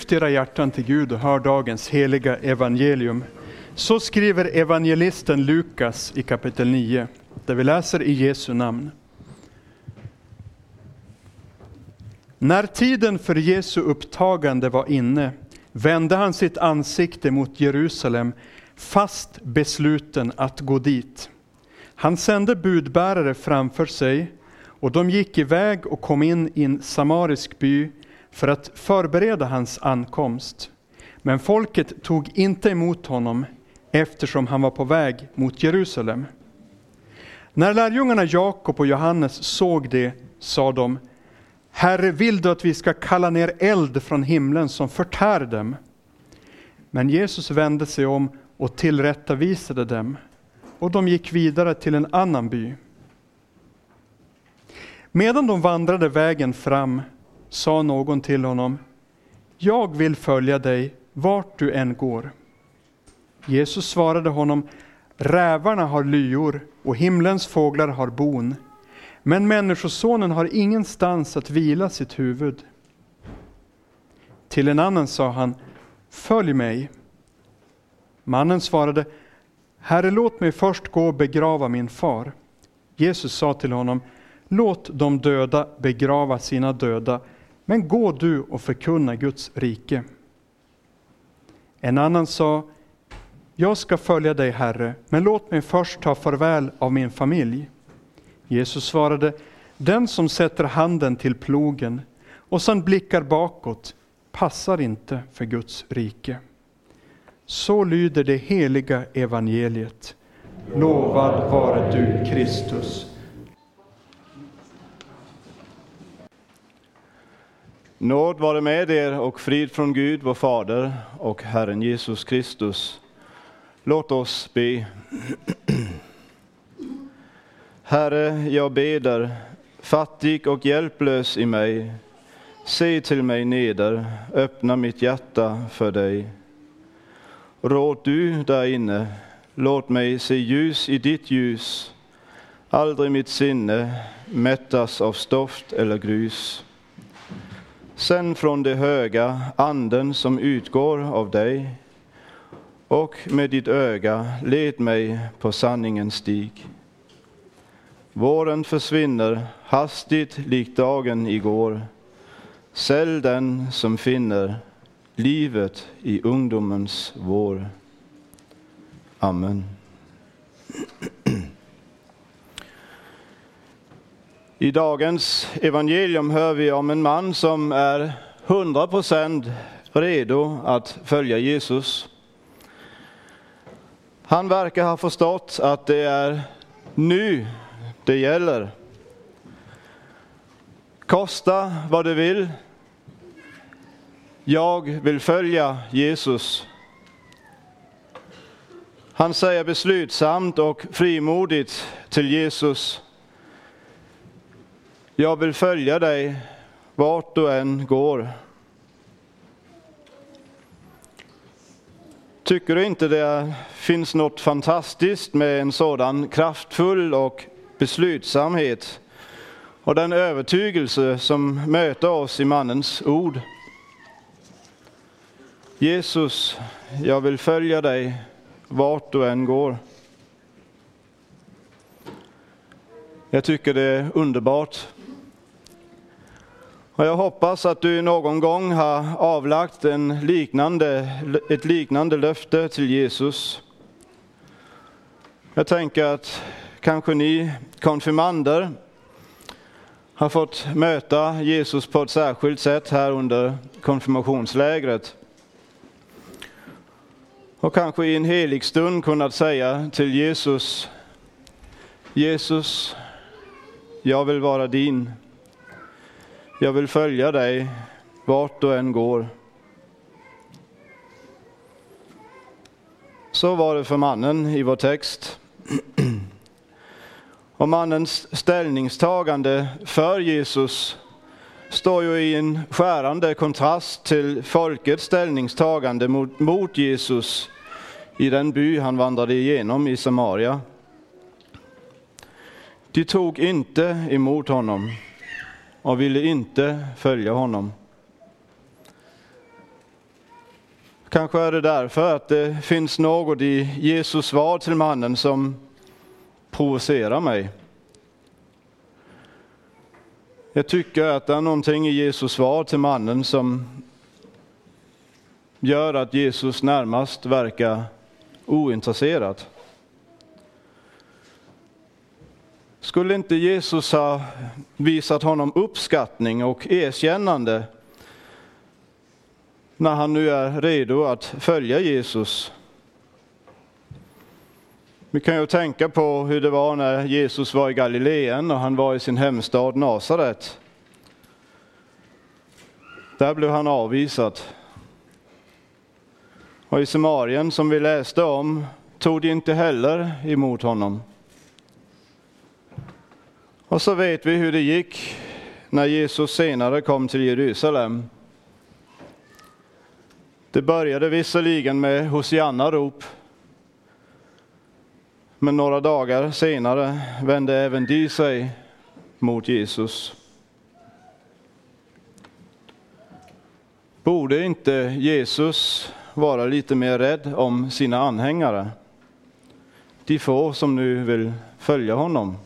Lyft era hjärtan till Gud och hör dagens heliga evangelium. Så skriver evangelisten Lukas i kapitel 9, där vi läser i Jesu namn. När tiden för Jesu upptagande var inne vände han sitt ansikte mot Jerusalem, fast besluten att gå dit. Han sände budbärare framför sig, och de gick iväg och kom in i en samarisk by för att förbereda hans ankomst. Men folket tog inte emot honom eftersom han var på väg mot Jerusalem. När lärjungarna Jakob och Johannes såg det sa de Herre, vill du att vi ska kalla ner eld från himlen som förtär dem? Men Jesus vände sig om och tillrättavisade dem, och de gick vidare till en annan by. Medan de vandrade vägen fram sa någon till honom, Jag vill följa dig vart du än går. Jesus svarade honom, Rävarna har lyor och himlens fåglar har bon, men Människosonen har ingenstans att vila sitt huvud. Till en annan sa han, Följ mig. Mannen svarade, Herre, låt mig först gå och begrava min far. Jesus sa till honom, Låt de döda begrava sina döda, men gå du och förkunna Guds rike. En annan sa, jag ska följa dig, Herre, men låt mig först ta farväl av min familj. Jesus svarade, den som sätter handen till plogen och sedan blickar bakåt passar inte för Guds rike. Så lyder det heliga evangeliet. Lovad vare du, Kristus. Nåd vare med er och frid från Gud, vår Fader och Herren Jesus Kristus. Låt oss be. Herre, jag beder, fattig och hjälplös i mig. Se till mig neder, öppna mitt hjärta för dig. Råd du där inne, låt mig se ljus i ditt ljus. Aldrig mitt sinne mättas av stoft eller grus. Sen från det höga anden som utgår av dig och med ditt öga led mig på sanningens stig. Våren försvinner hastigt likt dagen igår. Sälj den som finner livet i ungdomens vår. Amen. I dagens evangelium hör vi om en man som är 100% redo att följa Jesus. Han verkar ha förstått att det är nu det gäller. Kosta vad det vill. Jag vill följa Jesus. Han säger beslutsamt och frimodigt till Jesus jag vill följa dig vart du än går. Tycker du inte det finns något fantastiskt med en sådan kraftfull och beslutsamhet och den övertygelse som möter oss i mannens ord? Jesus, jag vill följa dig vart du än går. Jag tycker det är underbart och jag hoppas att du någon gång har avlagt en liknande, ett liknande löfte till Jesus. Jag tänker att kanske ni konfirmander har fått möta Jesus på ett särskilt sätt här under konfirmationslägret. Och kanske i en helig stund kunnat säga till Jesus, Jesus, jag vill vara din. Jag vill följa dig vart du än går. Så var det för mannen i vår text. Och mannens ställningstagande för Jesus står ju i en skärande kontrast till folkets ställningstagande mot, mot Jesus i den by han vandrade igenom i Samaria. De tog inte emot honom och ville inte följa honom. Kanske är det därför att det finns något i Jesus svar till mannen som provocerar mig. Jag tycker att det är någonting i Jesus svar till mannen som gör att Jesus närmast verkar ointresserad. Skulle inte Jesus ha visat honom uppskattning och erkännande när han nu är redo att följa Jesus? Vi kan ju tänka på hur det var när Jesus var i Galileen och han var i sin hemstad Nasaret. Där blev han avvisad. Och i Samarien som vi läste om tog de inte heller emot honom. Och så vet vi hur det gick när Jesus senare kom till Jerusalem. Det började visserligen med Hosianna-rop. Men några dagar senare vände även de sig mot Jesus. Borde inte Jesus vara lite mer rädd om sina anhängare? De få som nu vill följa honom.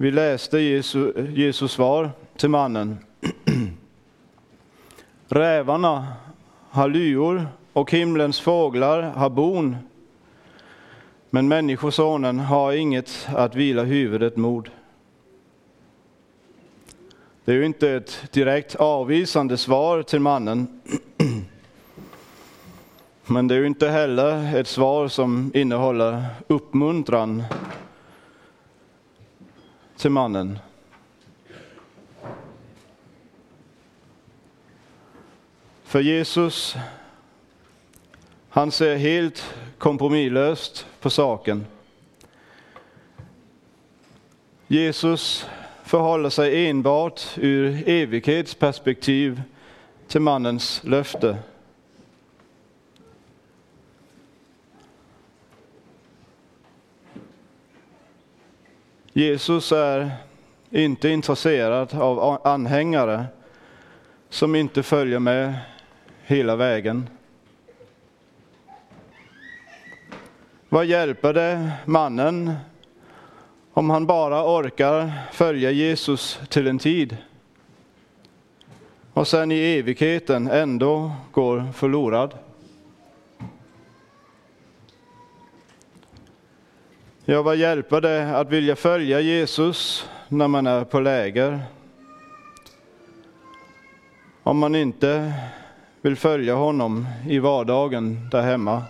Vi läste Jesu, Jesu svar till mannen. Rävarna har lyor och himlens fåglar har bon. Men Människosonen har inget att vila huvudet mot. Det är ju inte ett direkt avvisande svar till mannen. Men det är ju inte heller ett svar som innehåller uppmuntran till mannen. För Jesus, han ser helt kompromisslöst på saken. Jesus förhåller sig enbart ur evighetsperspektiv till mannens löfte. Jesus är inte intresserad av anhängare som inte följer med hela vägen. Vad hjälper det mannen om han bara orkar följa Jesus till en tid och sen i evigheten ändå går förlorad? Ja, vad hjälper det att vilja följa Jesus när man är på läger? Om man inte vill följa honom i vardagen där hemma.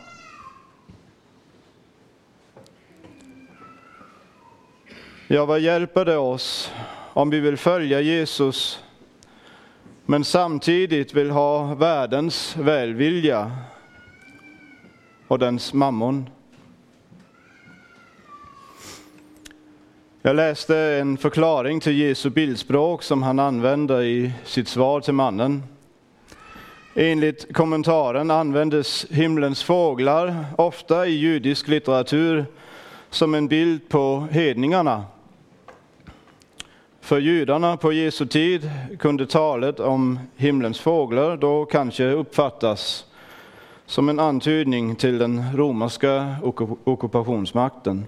Ja, vad hjälper det oss om vi vill följa Jesus men samtidigt vill ha världens välvilja och dens mammon? Jag läste en förklaring till Jesu bildspråk som han använder i sitt svar till mannen. Enligt kommentaren användes himlens fåglar ofta i judisk litteratur som en bild på hedningarna. För judarna på Jesu tid kunde talet om himlens fåglar då kanske uppfattas som en antydning till den romerska ockupationsmakten.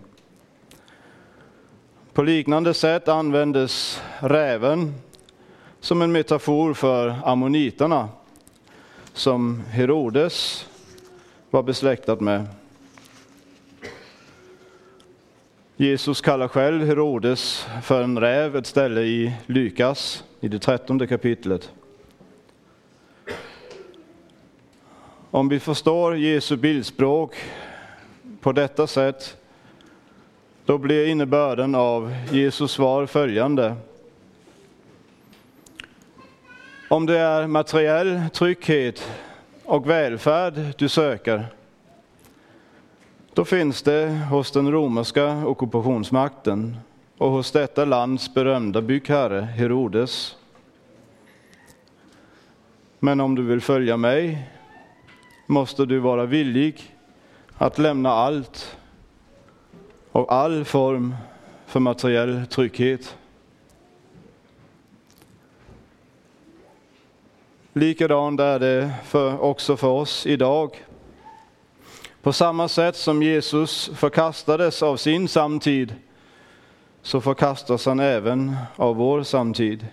På liknande sätt användes räven som en metafor för ammoniterna som Herodes var besläktad med. Jesus kallar själv Herodes för en räv, ett ställe i Lukas i det trettonde kapitlet. Om vi förstår Jesu bildspråk på detta sätt, då blir innebörden av Jesus svar följande. Om det är materiell trygghet och välfärd du söker, då finns det hos den romerska ockupationsmakten och hos detta lands berömda byggherre Herodes. Men om du vill följa mig måste du vara villig att lämna allt och all form för materiell trygghet. Likadant är det för, också för oss idag. På samma sätt som Jesus förkastades av sin samtid så förkastas han även av vår samtid.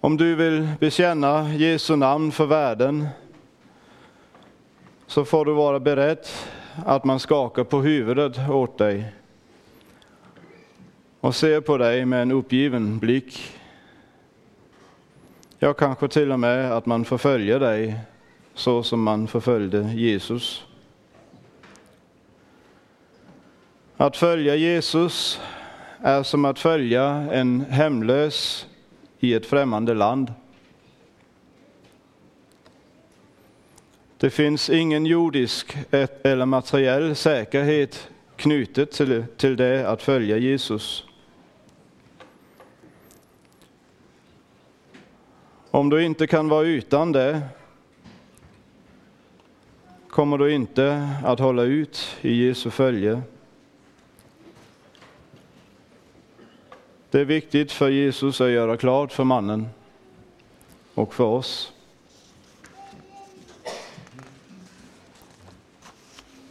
Om du vill bekänna Jesu namn för världen så får du vara beredd att man skakar på huvudet åt dig och ser på dig med en uppgiven blick. Ja, kanske till och med att man förföljer dig så som man förföljde Jesus. Att följa Jesus är som att följa en hemlös i ett främmande land. Det finns ingen jordisk eller materiell säkerhet knutet till, till det att följa Jesus. Om du inte kan vara utan det kommer du inte att hålla ut i Jesu följe. Det är viktigt för Jesus att göra klart för mannen och för oss.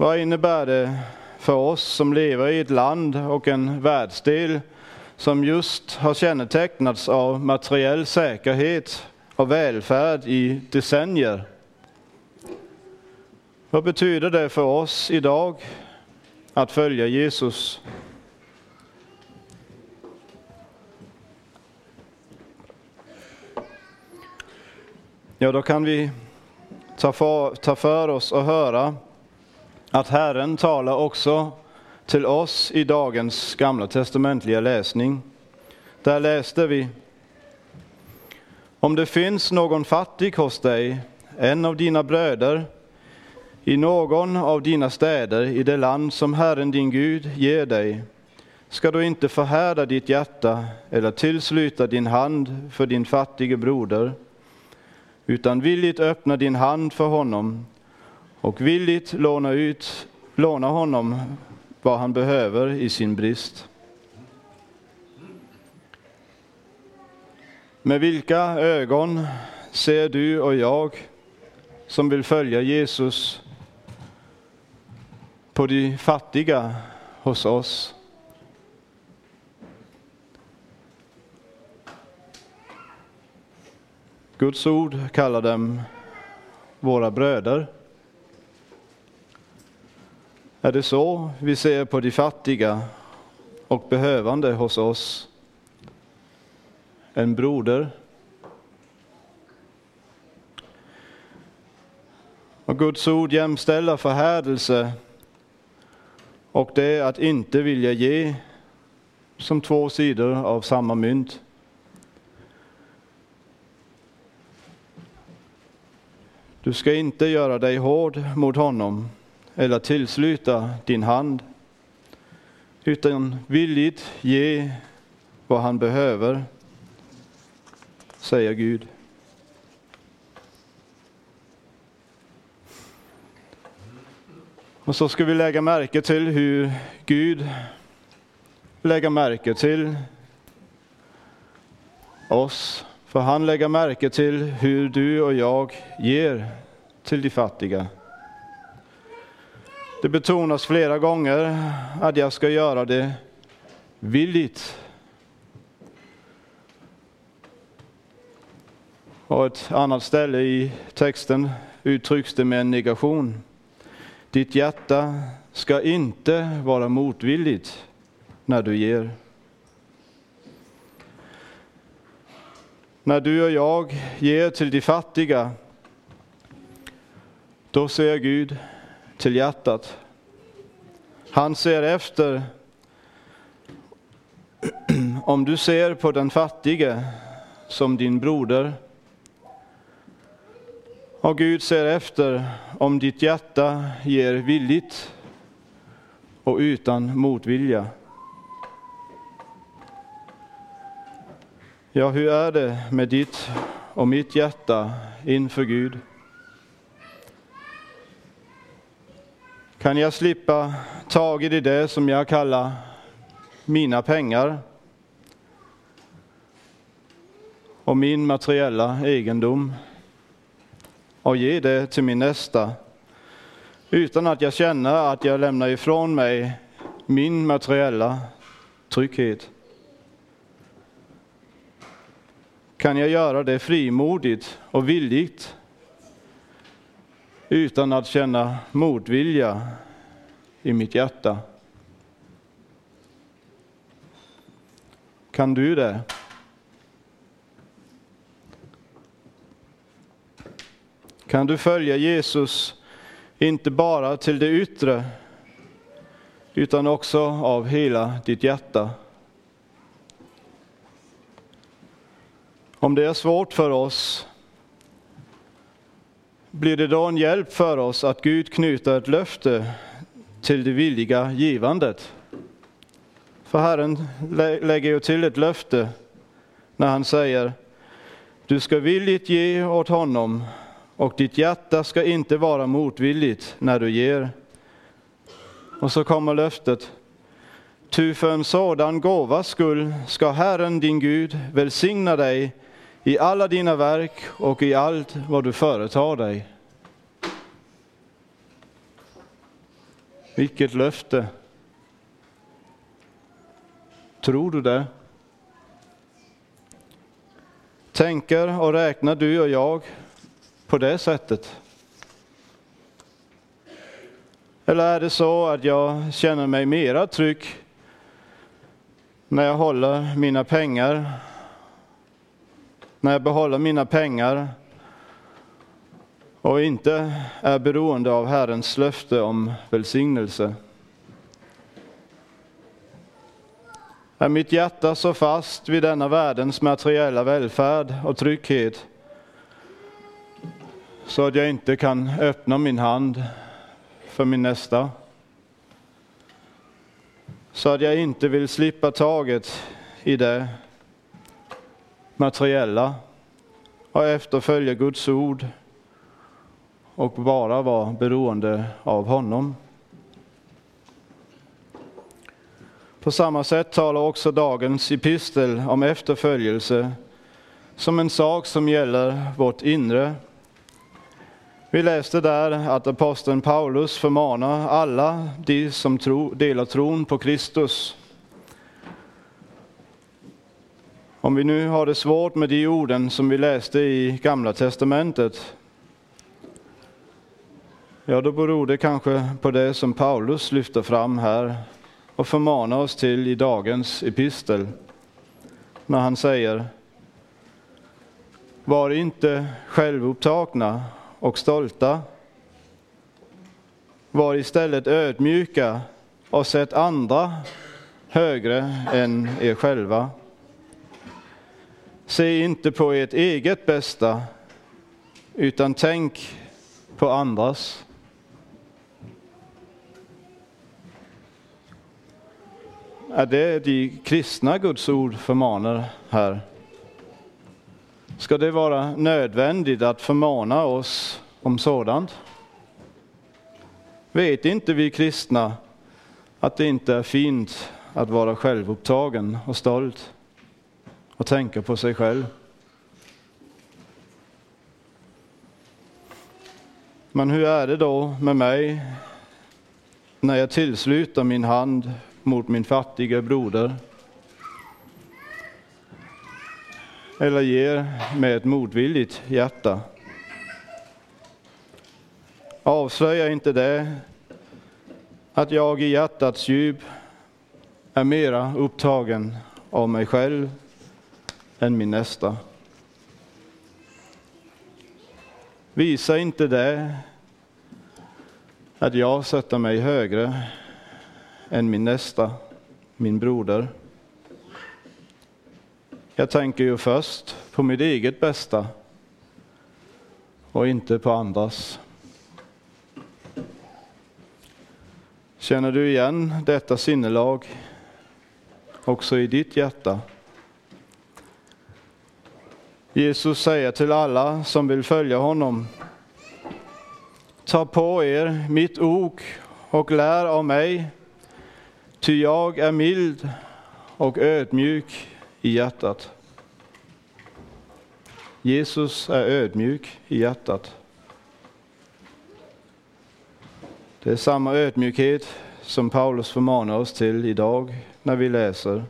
Vad innebär det för oss som lever i ett land och en världsdel som just har kännetecknats av materiell säkerhet och välfärd i decennier? Vad betyder det för oss idag att följa Jesus? Ja, då kan vi ta för, ta för oss och höra att Herren talar också till oss i dagens gamla testamentliga läsning. Där läste vi Om det finns någon fattig hos dig, en av dina bröder, i någon av dina städer i det land som Herren din Gud ger dig, ska du inte förhärda ditt hjärta eller tillsluta din hand för din fattige broder, utan villigt öppna din hand för honom och villigt låna, ut, låna honom vad han behöver i sin brist. Med vilka ögon ser du och jag som vill följa Jesus på de fattiga hos oss? Guds ord kallar dem våra bröder. Är det så vi ser på de fattiga och behövande hos oss? En broder? Och Guds ord jämställer förhärdelse och det att inte vilja ge som två sidor av samma mynt. Du ska inte göra dig hård mot honom eller tillsluta din hand, utan villigt ge vad han behöver, säger Gud. Och så ska vi lägga märke till hur Gud lägger märke till oss. För han lägger märke till hur du och jag ger till de fattiga. Det betonas flera gånger att jag ska göra det villigt. Och ett annat ställe i texten uttrycks det med en negation. Ditt hjärta ska inte vara motvilligt när du ger. När du och jag ger till de fattiga, då ser Gud till hjärtat. Han ser efter om du ser på den fattige som din broder och Gud ser efter om ditt hjärta ger villigt och utan motvilja. Ja, hur är det med ditt och mitt hjärta inför Gud? Kan jag slippa taget i det som jag kallar mina pengar? Och min materiella egendom? Och ge det till min nästa. Utan att jag känner att jag lämnar ifrån mig min materiella trygghet? Kan jag göra det frimodigt och villigt? Utan att känna motvilja i mitt hjärta? Kan du det? Kan du följa Jesus, inte bara till det yttre, utan också av hela ditt hjärta? Om det är svårt för oss, blir det då en hjälp för oss att Gud knyter ett löfte till det villiga givandet? För Herren lägger ju till ett löfte när han säger du ska villigt ge åt honom och ditt hjärta ska inte vara motvilligt när du ger. Och så kommer löftet. Ty för en sådan gåvas skull ska Herren din Gud välsigna dig i alla dina verk och i allt vad du företar dig. Vilket löfte! Tror du det? Tänker och räknar du och jag på det sättet? Eller är det så att jag känner mig mera trygg när jag håller mina pengar, när jag behåller mina pengar och inte är beroende av Herrens löfte om välsignelse? Är mitt hjärta så fast vid denna världens materiella välfärd och trygghet så att jag inte kan öppna min hand för min nästa? Så att jag inte vill slippa taget i det materiella och efterfölja Guds ord och bara vara beroende av honom. På samma sätt talar också dagens epistel om efterföljelse som en sak som gäller vårt inre. Vi läste där att aposteln Paulus förmanar alla de som tro, delar tron på Kristus. Om vi nu har det svårt med de orden som vi läste i Gamla testamentet, ja då beror det kanske på det som Paulus lyfter fram här och förmanar oss till i dagens epistel när han säger Var inte självupptagna och stolta. Var istället ödmjuka och sätt andra högre än er själva. Se inte på ert eget bästa utan tänk på andras. Är det de kristna Guds ord förmanar här? Ska det vara nödvändigt att förmana oss om sådant? Vet inte vi kristna att det inte är fint att vara självupptagen och stolt och tänka på sig själv? Men hur är det då med mig när jag tillsluter min hand mot min fattiga broder. Eller ger med ett motvilligt hjärta. Avslöjar inte det att jag i hjärtats djup är mera upptagen av mig själv än min nästa? Visa inte det att jag sätter mig högre än min nästa, min broder. Jag tänker ju först på mitt eget bästa och inte på andras. Känner du igen detta sinnelag också i ditt hjärta? Jesus säger till alla som vill följa honom Ta på er mitt ok och lär av mig Ty jag är mild och ödmjuk i hjärtat. Jesus är ödmjuk i hjärtat. Det är samma ödmjukhet som Paulus förmanar oss till idag när vi läser.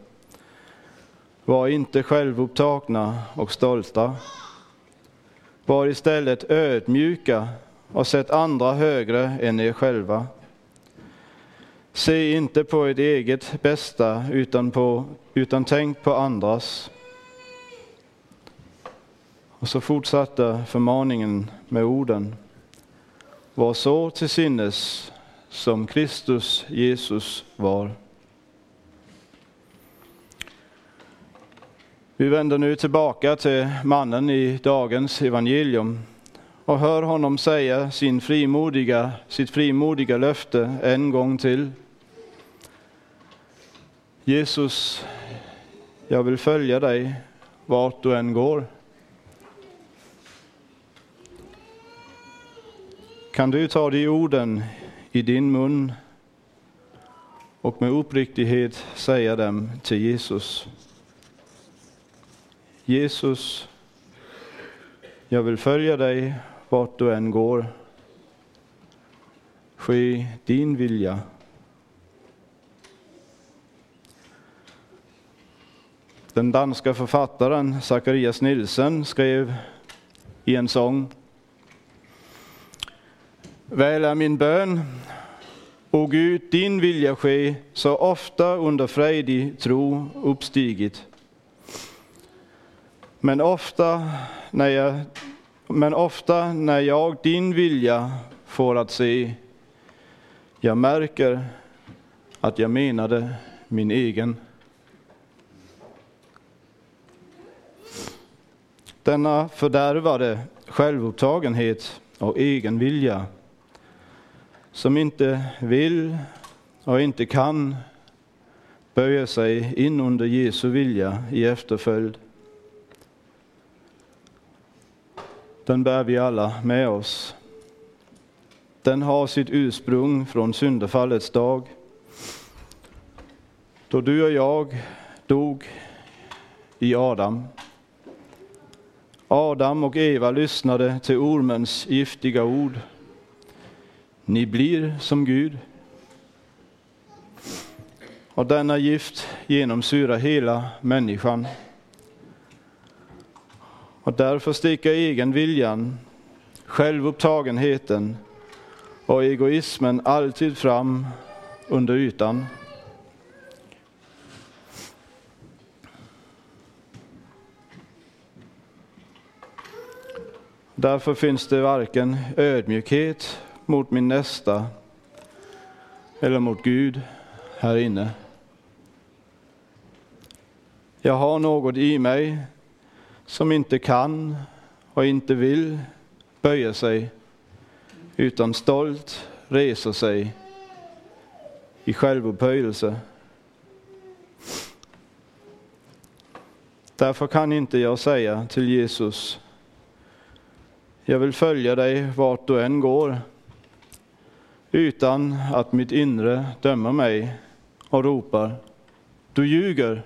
Var inte självupptagna och stolta. Var istället ödmjuka och sätt andra högre än er själva. Se inte på ert eget bästa utan, på, utan tänk på andras. Och så fortsatte förmaningen med orden. Var så till sinnes som Kristus Jesus var. Vi vänder nu tillbaka till mannen i dagens evangelium och hör honom säga sin frimodiga, sitt frimodiga löfte en gång till. Jesus, jag vill följa dig vart du än går. Kan du ta de orden i din mun och med uppriktighet säga dem till Jesus? Jesus, jag vill följa dig vart du än går. Ske din vilja. Den danska författaren Zacharias Nielsen skrev i en sång Väl är min bön, o Gud, din vilja ske, så ofta under frejdig tro uppstigit. Men ofta när jag, men ofta när jag din vilja får att se, jag märker att jag menade min egen. Denna fördärvade självupptagenhet och egen vilja som inte vill och inte kan böja sig in under Jesu vilja i efterföljd. Den bär vi alla med oss. Den har sitt ursprung från syndafallets dag, då du och jag dog i Adam. Adam och Eva lyssnade till ormens giftiga ord ni blir som Gud. Och denna gift genomsyrar hela människan. Och därför sticker egenviljan, självupptagenheten och egoismen alltid fram under ytan. Därför finns det varken ödmjukhet mot min nästa eller mot Gud här inne. Jag har något i mig som inte kan och inte vill böja sig utan stolt reser sig i självupphöjelse. Därför kan inte jag säga till Jesus, jag vill följa dig vart du än går utan att mitt inre dömer mig och ropar Du ljuger.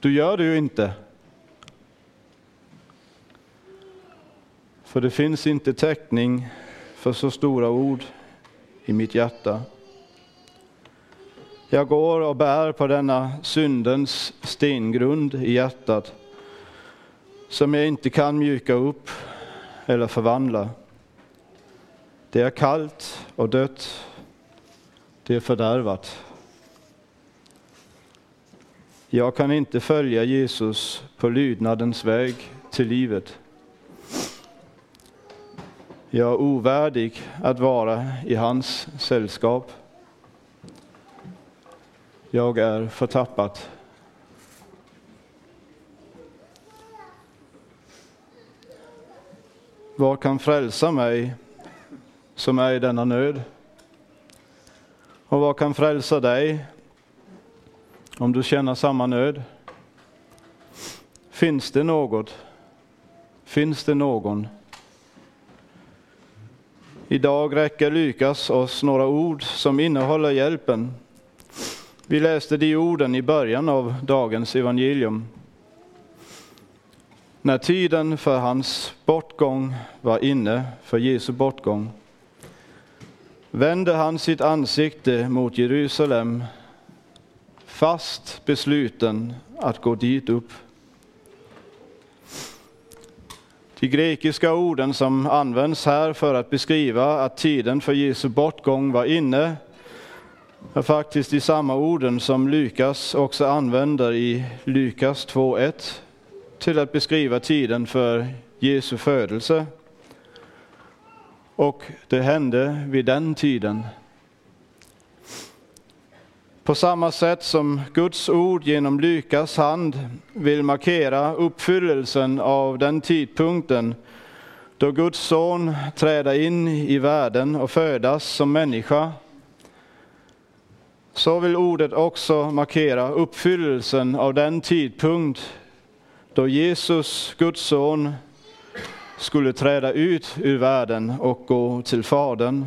Du gör det ju inte. För det finns inte täckning för så stora ord i mitt hjärta. Jag går och bär på denna syndens stengrund i hjärtat som jag inte kan mjuka upp eller förvandla. Det är kallt och dött. Det är fördärvat. Jag kan inte följa Jesus på lydnadens väg till livet. Jag är ovärdig att vara i hans sällskap. Jag är förtappad. Vad kan frälsa mig som är i denna nöd? Och vad kan frälsa dig om du känner samma nöd? Finns det något? Finns det någon? Idag räcker Lukas oss några ord som innehåller hjälpen. Vi läste de orden i början av dagens evangelium. När tiden för hans bortgång var inne, för Jesu bortgång, vände han sitt ansikte mot Jerusalem, fast besluten att gå dit upp. De grekiska orden som används här för att beskriva att tiden för Jesu bortgång var inne är faktiskt de samma orden som Lukas också använder i Lukas 2.1 till att beskriva tiden för Jesu födelse. Och det hände vid den tiden. På samma sätt som Guds ord genom Lukas hand vill markera uppfyllelsen av den tidpunkten då Guds son träder in i världen och födas som människa, så vill ordet också markera uppfyllelsen av den tidpunkt då Jesus, Guds son, skulle träda ut ur världen och gå till Fadern.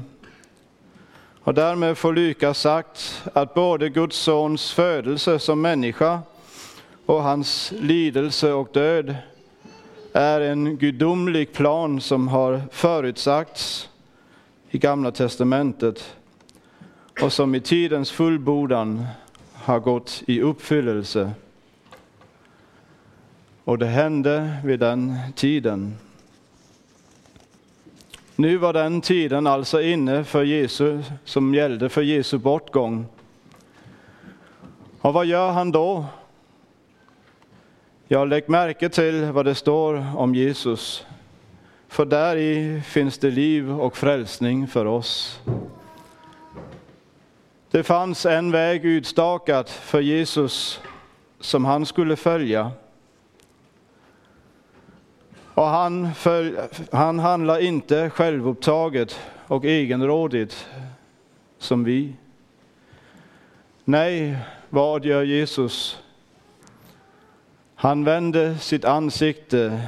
Och därmed får Lukas sagt att både Guds sons födelse som människa och hans lidelse och död är en gudomlig plan som har förutsagts i Gamla testamentet och som i tidens fullbordan har gått i uppfyllelse. Och det hände vid den tiden. Nu var den tiden alltså inne för Jesu, som gällde för Jesu bortgång. Och vad gör han då? Jag lägg märke till vad det står om Jesus. För där i finns det liv och frälsning för oss. Det fanns en väg utstakad för Jesus som han skulle följa. Och han, för, han handlar inte självupptaget och egenrådigt som vi. Nej, vad gör Jesus? Han vände sitt ansikte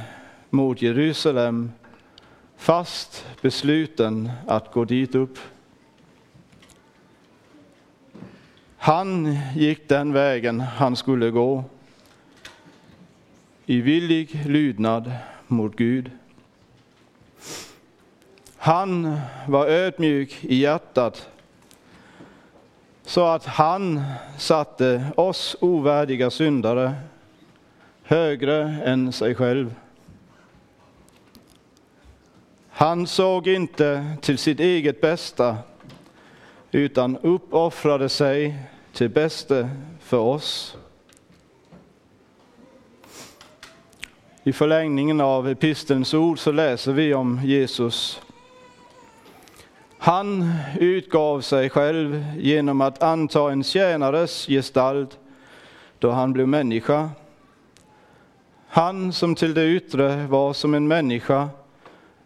mot Jerusalem, fast besluten att gå dit upp. Han gick den vägen han skulle gå, i villig lydnad mot Gud. Han var ödmjuk i hjärtat så att han satte oss ovärdiga syndare högre än sig själv. Han såg inte till sitt eget bästa utan uppoffrade sig till bäste för oss. I förlängningen av epistelns ord så läser vi om Jesus. Han utgav sig själv genom att anta en tjänares gestalt då han blev människa. Han som till det yttre var som en människa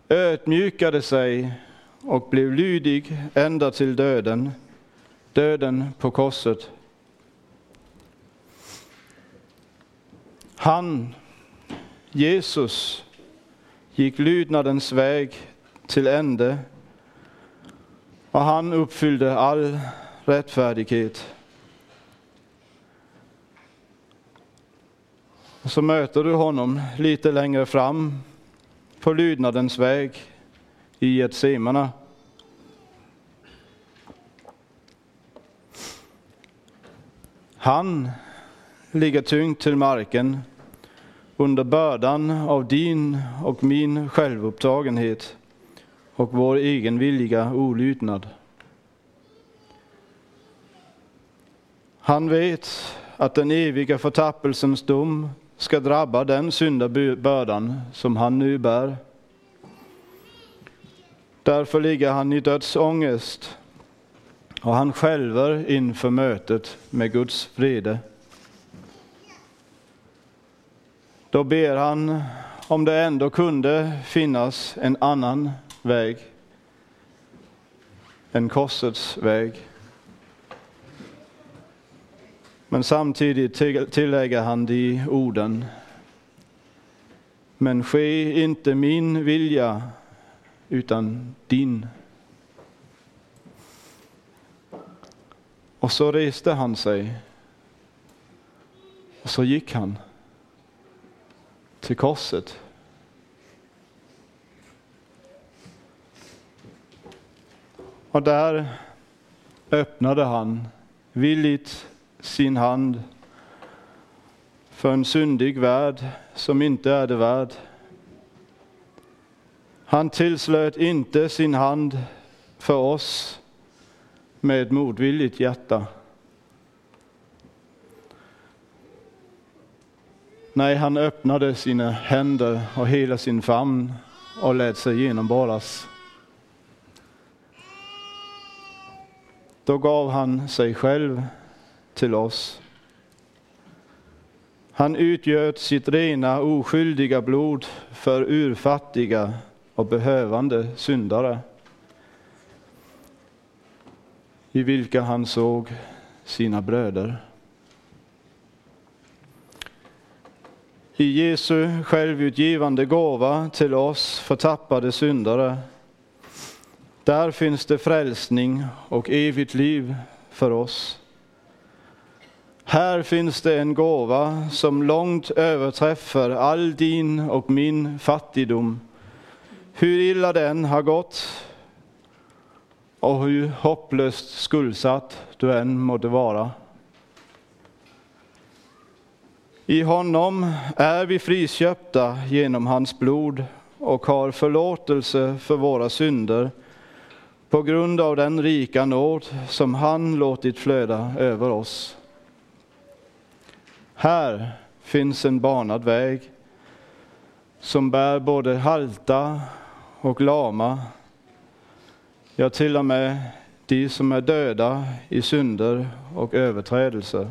ödmjukade sig och blev lydig ända till döden, döden på korset. Han Jesus gick lydnadens väg till ände och han uppfyllde all rättfärdighet. Och så möter du honom lite längre fram på lydnadens väg i Getsemane. Han ligger tungt till marken under bördan av din och min självupptagenhet och vår egenvilliga olydnad. Han vet att den eviga förtappelsens dom ska drabba den syndabördan som han nu bär. Därför ligger han i dödsångest och han skälver inför mötet med Guds vrede. Då ber han om det ändå kunde finnas en annan väg, en korsets väg. Men samtidigt tillägger han de orden. Men ske inte min vilja utan din. Och så reste han sig och så gick han till korset. Och där öppnade han villigt sin hand för en syndig värld som inte är det värd. Han tillslöt inte sin hand för oss med ett modvilligt hjärta. Nej, han öppnade sina händer och hela sin famn och lät sig genomborras. Då gav han sig själv till oss. Han utgöt sitt rena, oskyldiga blod för urfattiga och behövande syndare i vilka han såg sina bröder. I Jesu självutgivande gåva till oss förtappade syndare, där finns det frälsning och evigt liv för oss. Här finns det en gåva som långt överträffar all din och min fattigdom. Hur illa den har gått och hur hopplöst skuldsatt du än måtte vara. I honom är vi friköpta genom hans blod och har förlåtelse för våra synder på grund av den rika nåd som han låtit flöda över oss. Här finns en banad väg som bär både halta och lama, ja till och med de som är döda i synder och överträdelser.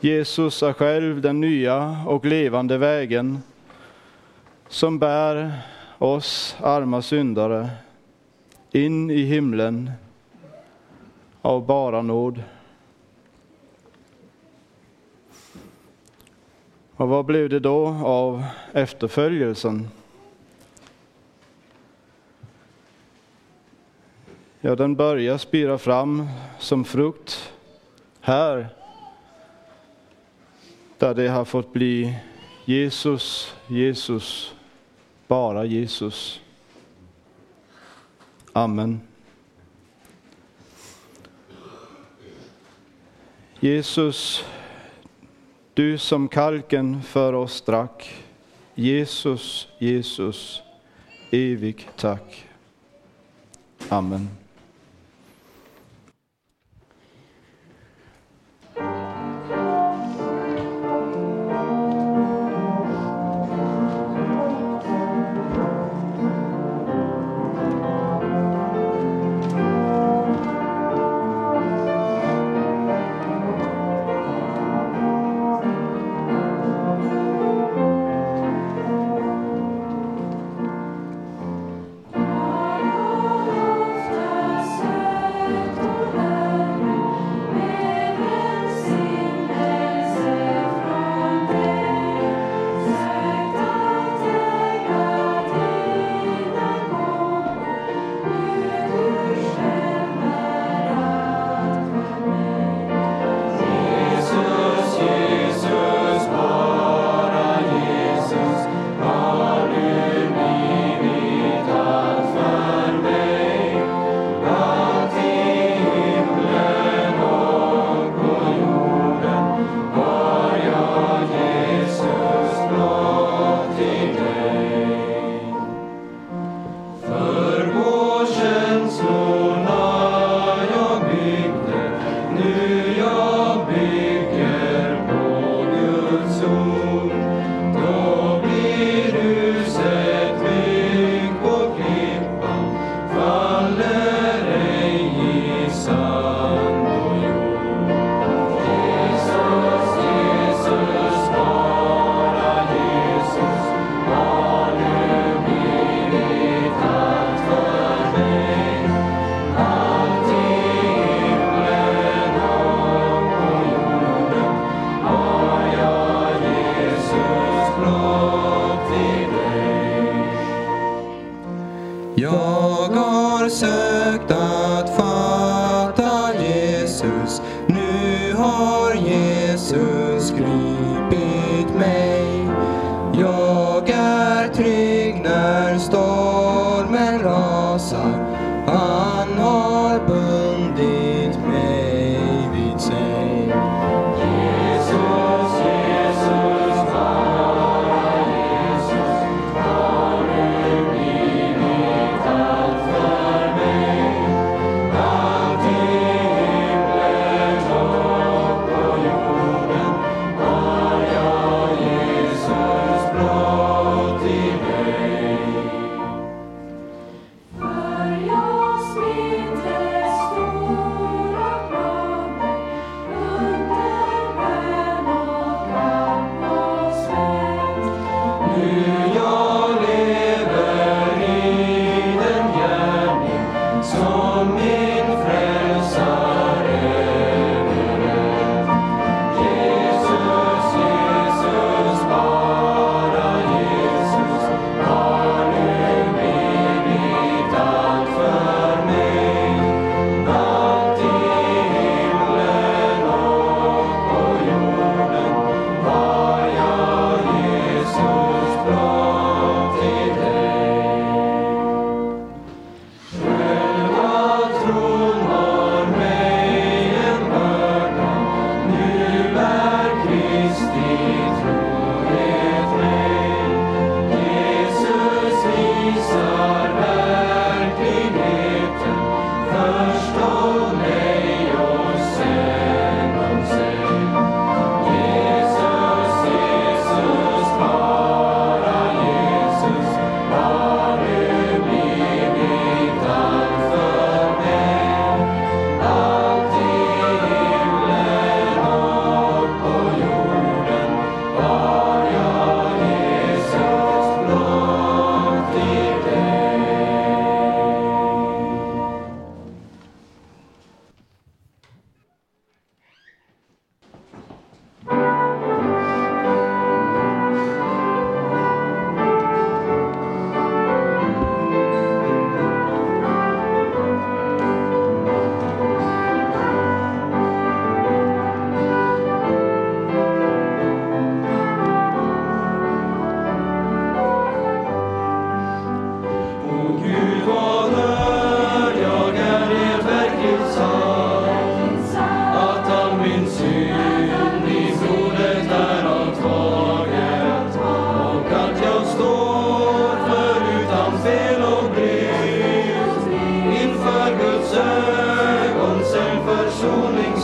Jesus är själv den nya och levande vägen som bär oss arma syndare in i himlen av bara nåd. Och vad blev det då av efterföljelsen? Ja, den börjar spira fram som frukt här där det har fått bli Jesus, Jesus, bara Jesus. Amen. Jesus, du som kalken för oss drack. Jesus, Jesus, evig tack. Amen.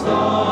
stars.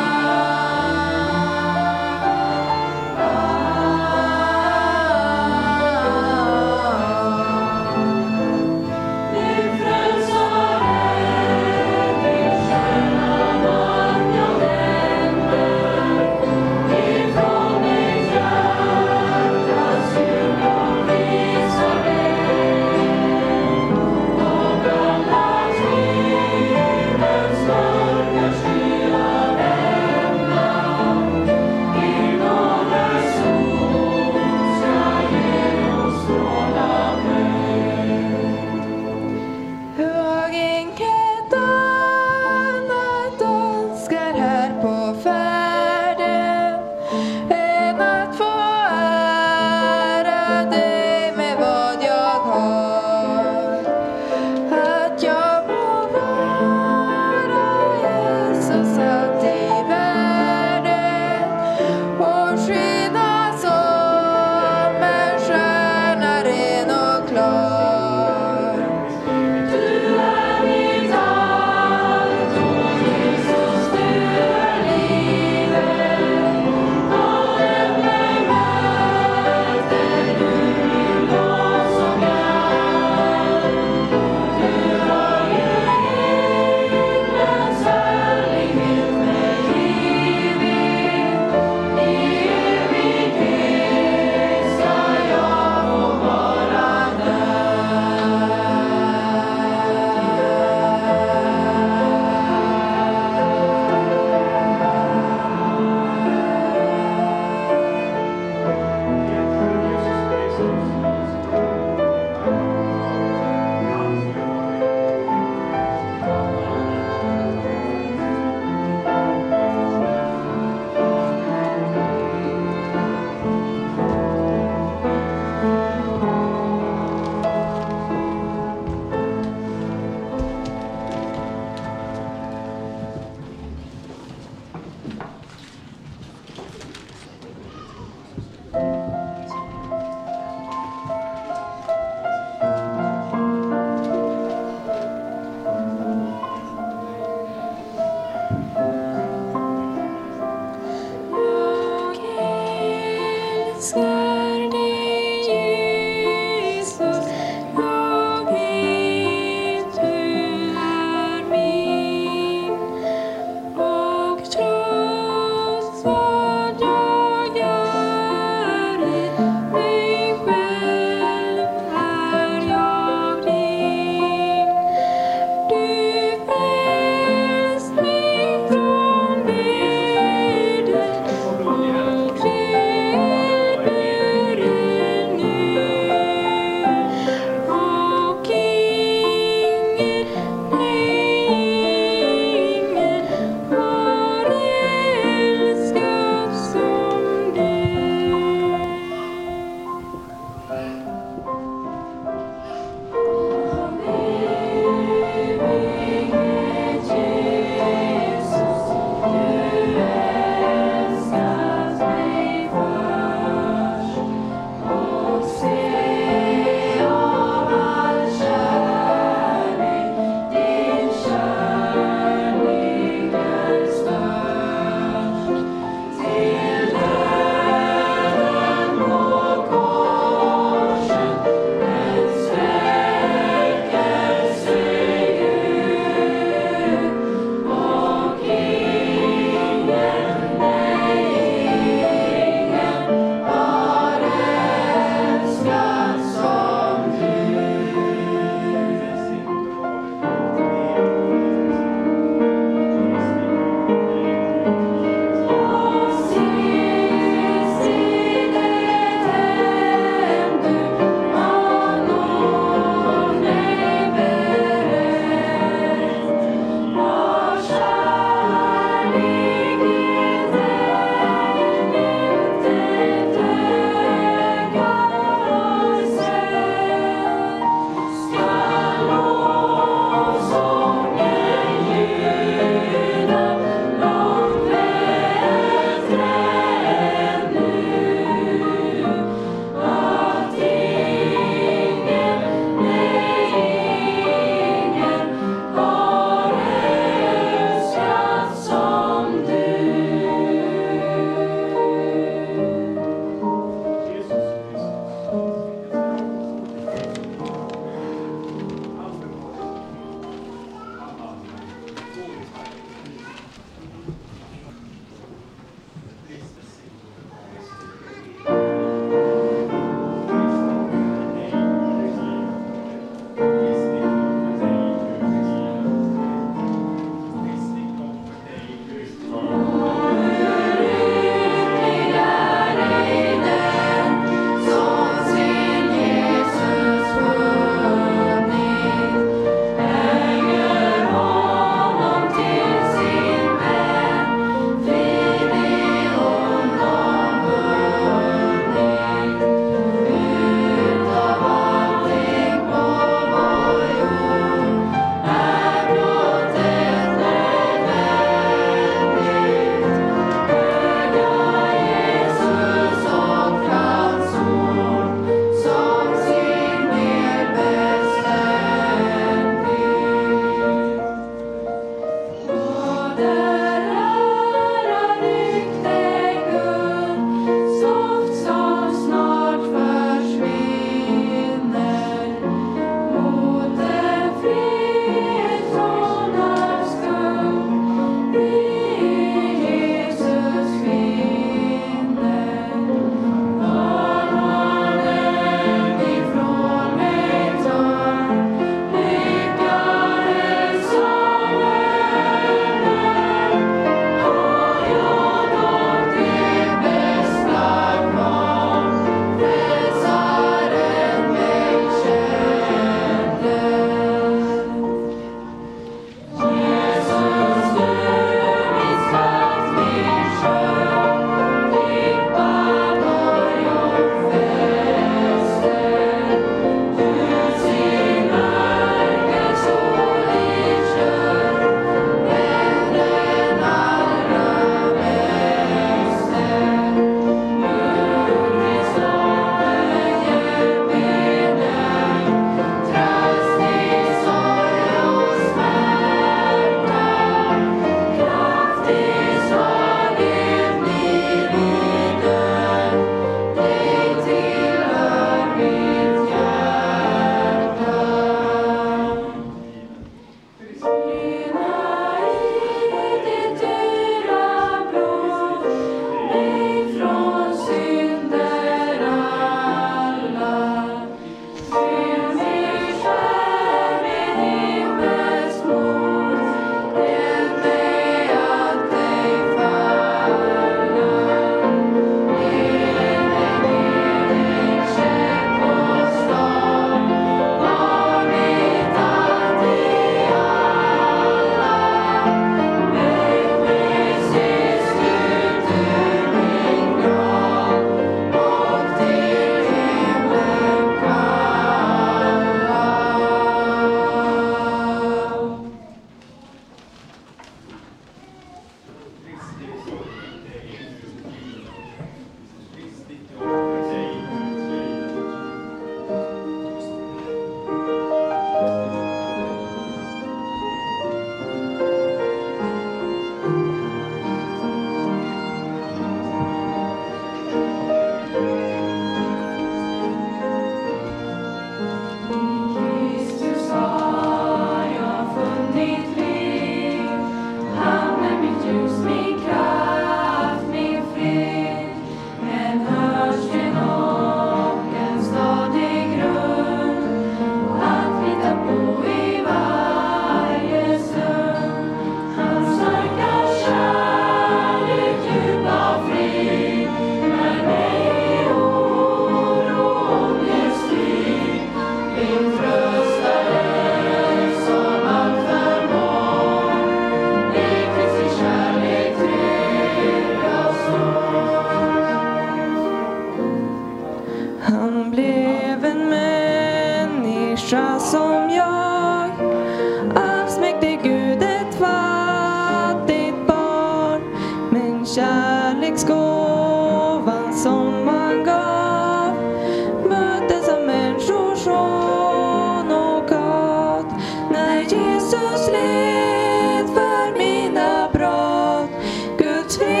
Guds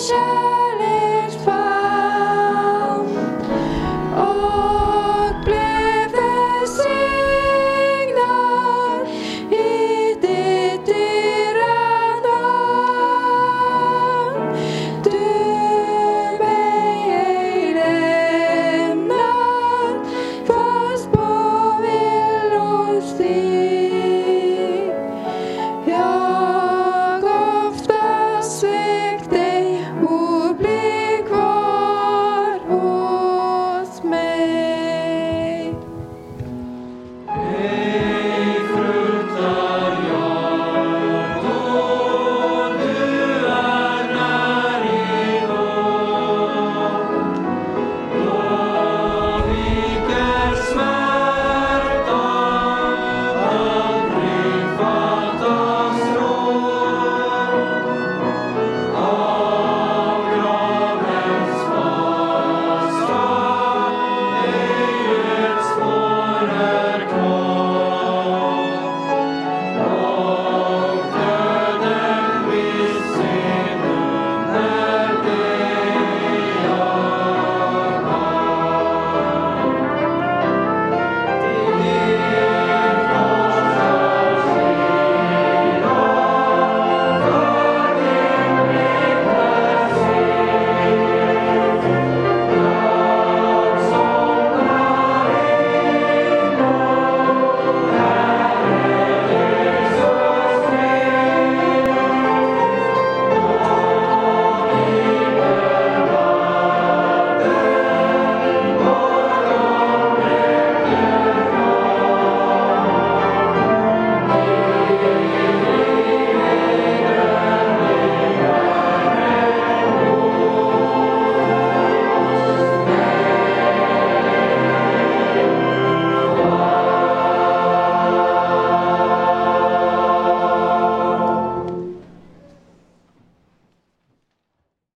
下